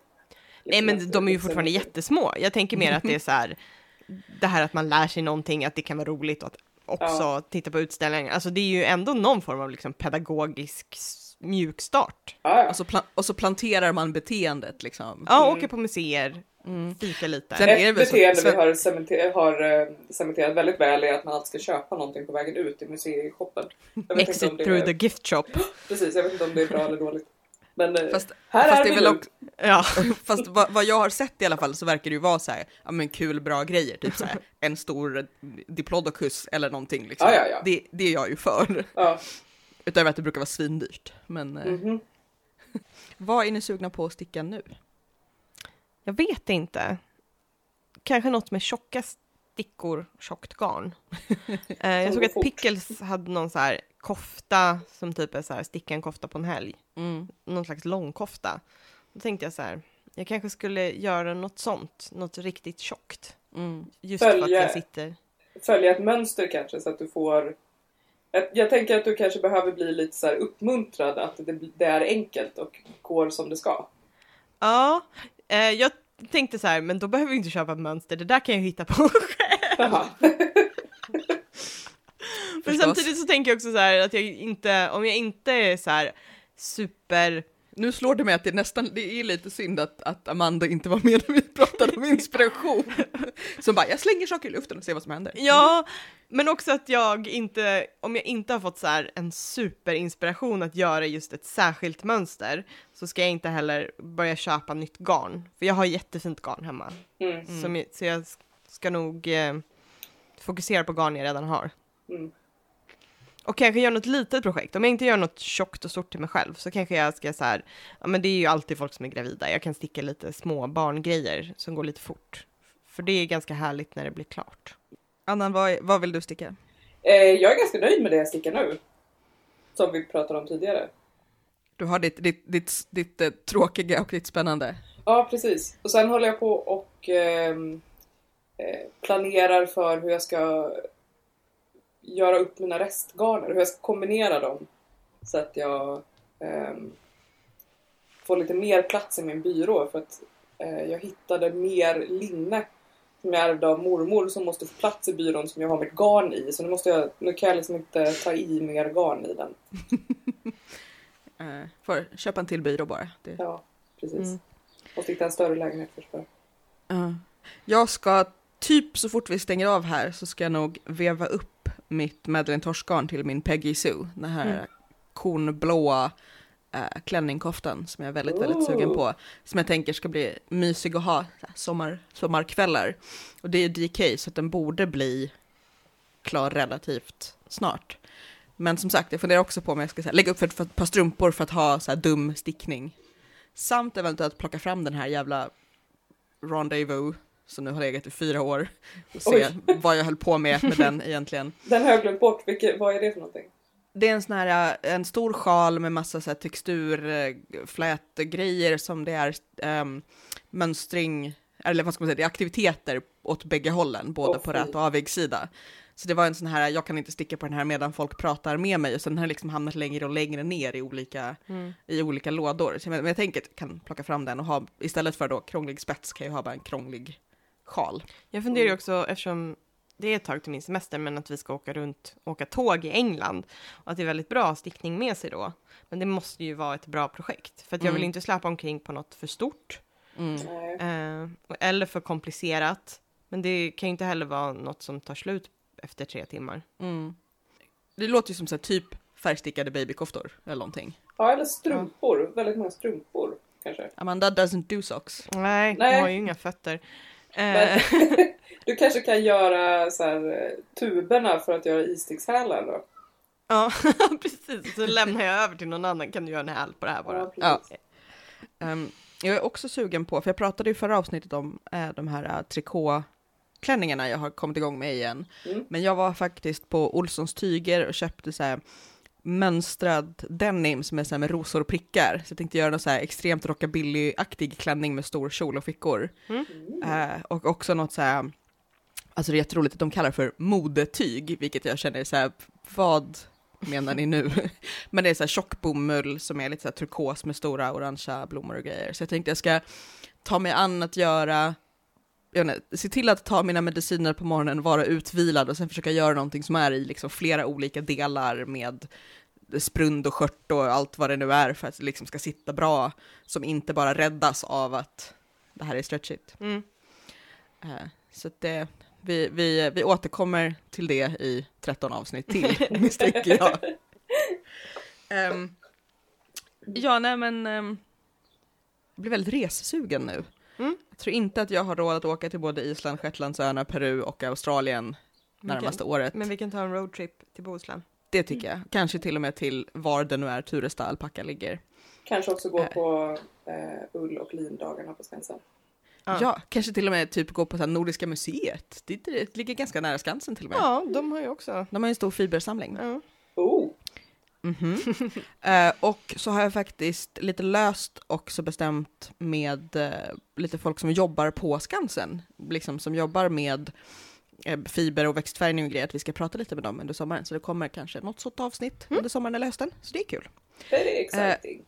Nej men de är ju liksom, fortfarande jättesmå. Jag tänker mer att det är så här, det här att man lär sig någonting, att det kan vara roligt och att också Ja. titta på utställningar. Alltså det är ju ändå någon form av liksom pedagogisk s- mjukstart. Ja, ja. Och så, och så planterar man beteendet liksom. Ja, Mm. åka på museer, Mm. fika lite. Sen är det Ett väl så- beteende vi har, cementer- har eh, cementerat väldigt väl är att man alltid ska köpa någonting på vägen ut i museishoppen. Exit through är, the gift shop. Precis, jag vet inte om det är bra eller dåligt. Men eh, Fast, här fast är det vi väl också, Ja. Fast vad, vad jag har sett i alla fall så verkar det ju vara så här, ja men kul, bra grejer, typ så här, en stor diplodocus eller någonting liksom. Ja, ja, ja. Det, det är jag ju för. Ja. Utöver att det brukar vara svindyrt. Men eh, mhm. vad är ni sugna på att sticka nu? Jag vet inte. Kanske något med tjocka stickor, tjockt garn. eh, jag såg att. Pickles hade någon så här kofta som typ är så här sticka en kofta på en helg. Mm. Någon slags långkofta. Då tänkte jag så här, jag kanske skulle göra något sånt, något riktigt tjockt. Mm. Just för att Följa- jag sitter... Följa ett mönster kanske så att du får... Jag, jag tänker att du kanske behöver bli lite så här uppmuntrad att det, det är enkelt och går som det ska. Ja, eh, jag tänkte så här, men då behöver vi inte köpa ett mönster, det där kan jag hitta på själv. Men samtidigt så tänker jag också så här att jag inte, om jag inte är så här super Nu slår det mig att det är nästan, det är lite synd att, att Amanda inte var med när vi pratade om inspiration. Som bara, jag slänger saker i luften och ser vad som händer. Ja, men också att jag inte, om jag inte har fått så här en superinspiration att göra just ett särskilt mönster så ska jag inte heller börja köpa nytt garn. För jag har jättefint garn hemma. Mm. Som så jag ska nog eh, fokusera på garn jag redan har. Mm. Och kanske göra något litet projekt. Om jag inte gör något tjockt och stort till mig själv så kanske jag ska så här, ja men det är ju alltid folk som är gravida. Jag kan sticka lite små barngrejer som går lite fort. För det är ganska härligt när det blir klart. Annan, vad, vad vill du sticka? Eh, jag är ganska nöjd med det jag stickar nu. Som vi pratade om tidigare. Du har ditt, ditt, ditt, ditt, eh, tråkiga och ditt spännande. Ja, precis. Och sen håller jag på och ehm, eh, planerar för hur jag ska göra upp mina restgarner, hur jag ska kombinera dem. Så att jag ehm, får lite mer plats i min byrå för att eh, jag hittade mer linne som jag ärvde av mormor som måste få plats i byrån som jag har mitt garn i. Så nu, måste jag, nu kan jag liksom inte ta i mer garn i den. Eh, får köpa en till byrå bara. Det, Ja, precis. Mm. Måste hitta en större lägenhet först bara. Ja. Jag ska typ så fort vi stänger av här så ska jag nog veva upp mitt Madeleine Torsgarn till min Peggy Sue. Den här Mm. kornblåa äh, klänningkoftan som jag är väldigt, väldigt sugen på. Som jag tänker ska bli mysig att ha sommar, sommarkvällar. Och det är DK så att den borde bli klar relativt snart. Men som sagt, jag funderar också på om jag ska här, lägga upp för ett, för ett par strumpor för att ha så här dum stickning. Samt eventuellt plocka fram den här jävla Rendezvous som nu har legat i fyra år och se vad jag höll på med med den egentligen. Den har jag glömt bort. Vilket, vad är det för någonting? Det är en sån här, äh, en stor sjal med massa så här textur, äh, flätgrejer som det är ähm, mönstring, eller vad ska man säga, det är aktiviteter åt bägge hållen, både Åh, på rät och avigssida. Så det var en sån här, jag kan inte sticka på den här medan folk pratar med mig, och så den har liksom hamnat längre och längre ner i olika, Mm. i olika lådor. Så jag, men jag tänker att jag kan plocka fram den och ha, istället för då krånglig spets kan jag ha bara en krånglig sjal. Jag funderar ju också, eftersom det är ett tag till min semester, men att vi ska åka runt, åka tåg i England, och att det är väldigt bra stickning med sig då. Men det måste ju vara ett bra projekt, för att jag vill Mm. inte släpa omkring på något för stort, Mm. Eh, eller för komplicerat. Men det kan ju inte heller vara något som tar slut efter tre timmar. Mm. Det låter ju som så här, typ färgstickade babykoftor eller någonting. Ja, eller strumpor. Väldigt många strumpor kanske. Amanda doesn't do socks. Nej, Nej. jag har ju inga fötter. Men, Eh, du kanske kan göra så här, eh, tuberna för att göra istickshälar då? ja, precis. Så lämnar jag över till någon annan, kan du göra en häl på det här bara. Ja. Ja. Ehm, jag är också sugen på, för jag pratade i förra avsnittet om äh, de här äh, trikåklänningarna jag har kommit igång med igen. Mm. Men jag var faktiskt på Olssons tyger och köpte så här mönstrad denim som är så här med rosor och prickar. Så jag tänkte göra någon så här extremt rockabilly-aktig klänning med stor kjol och fickor. Mm. Eh, och också något så här, alltså det är jätteroligt att de kallar det för modetyg, vilket jag känner är så här, vad menar ni nu? Men det är så här tjock bomull som är lite så här turkos med stora orangea blommor och grejer. Så jag tänkte jag ska ta mig an att göra, vet se till att ta mina mediciner på morgonen, vara utvilad och sen försöka göra någonting som är i liksom flera olika delar med sprund och skört och allt vad det nu är för att det liksom ska sitta bra, som inte bara räddas av att det här är stretchigt. Mm. Eh, Så det, vi, vi, vi återkommer till det i 13 avsnitt till, misstänker jag. Ehm, ja, nej men, um, jag blir väldigt resesugen nu. Mm. Jag tror inte att jag har råd att åka till både Island, Shetlandsöarna, Peru och Australien närmaste året. Men vi kan ta en roadtrip till Bohuslän. Det tycker jag. Kanske till och med till var det nu är Turesta alpacka ligger. Kanske också gå Eh. på eh, ull och lindagarna på Skansen. Ja. Ja. kanske till och med typ gå på så här Nordiska museet. Det, det ligger ganska nära Skansen till och med. Ja, de har ju också. De har ju en stor fibersamling. Ja. Oh! Mhm. Eh, och så har jag faktiskt lite löst också bestämt med eh, lite folk som jobbar på Skansen, liksom som jobbar med eh, fiber och växtfärgning och grejer, att vi ska prata lite med dem under sommaren. Så det kommer kanske något sånt avsnitt under sommaren eller hösten, så det är kul. Very exciting.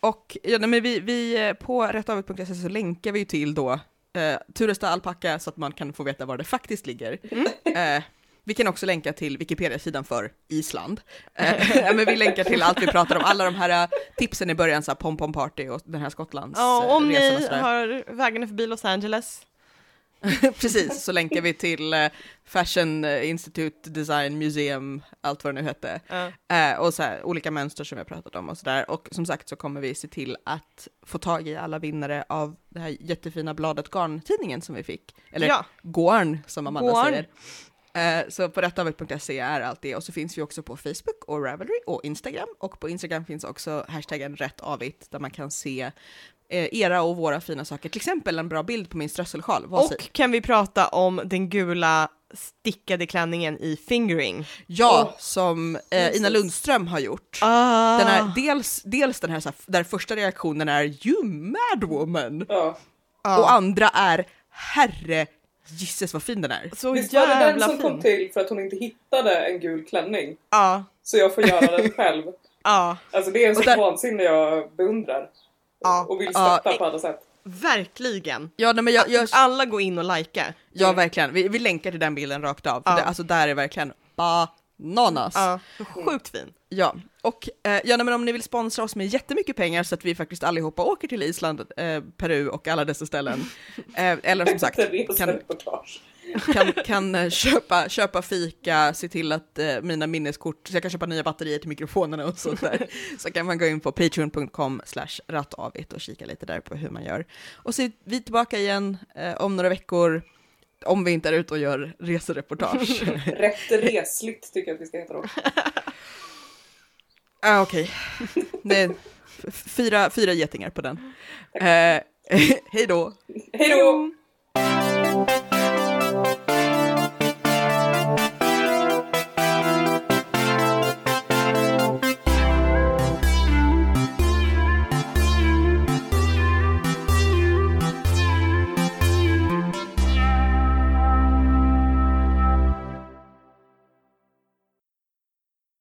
Och ja, men vi, vi eh, på rättavet.se så länkar vi ju till då eh, Turesta alpacka så att man kan få veta var det faktiskt ligger. Eh, vi kan också länka till Wikipedia-sidan för Island. Eh, men vi länkar till allt vi pratar om, alla de här eh, tipsen i början, så här pom pom party och den här Skottlands Ja, eh, om resan och ni har vägarna förbi Los Angeles. Precis, så länkar vi till Fashion Institute Design Museum, allt vad det nu hette. Ja. Eh, och så här, olika mönster som vi har pratat om och sådär. Och som sagt så kommer vi se till att få tag i alla vinnare av det här jättefina bladet Garn-tidningen som vi fick. Eller Ja. Gorn som Amanda Gorn. säger. Eh, så på rättavet.se är allt det. Och så finns vi också på Facebook och Ravelry och Instagram. Och på Instagram finns också hashtaggen rättavigt där man kan se eh, era och våra fina saker. Till exempel en bra bild på min strösselsjal. Vad säger- Och kan vi prata om den gula stickade klänningen i fingering? Ja, Åh, som eh, Ina. Lundström har gjort. Ah. Den är dels, dels den här, så här, där första reaktionen är “You mad woman”. Ja. och andra är “Herre gisses vad fin den är”. Så Visst var det den som kom fin. till för att hon inte hittade en gul klänning? Ja, Så jag får göra den själv. ja, Alltså det är en sån där- vansinne jag beundrar. Ja. Och vill Ja, stötta på alla sätt. verkligen. Ja, nej, men jag, jag, Alla gå in och likea. ja verkligen, vi, vi länkar till den bilden rakt av. För Ja. det, alltså där är verkligen bananas. Ja, sjukt fin. Ja, och eh, ja, men om ni vill sponsra oss med jättemycket pengar så att vi faktiskt allihopa åker till Island, eh, Peru och alla dessa ställen. Eh, eller som sagt, kan, kan, kan eh, köpa, köpa fika, se till att eh, mina minneskort, så jag kan köpa nya batterier till mikrofonerna och sånt där. Så kan man gå in på patreon.com slash rattavigt och kika lite där på hur man gör. Och så är vi tillbaka igen eh, om några veckor, om vi inte är ute och gör resereportage. Rätt resligt tycker jag att vi ska heta då. ah, Okej, f- fyra, fyra getingar på den. Eh, hej då! Hej då!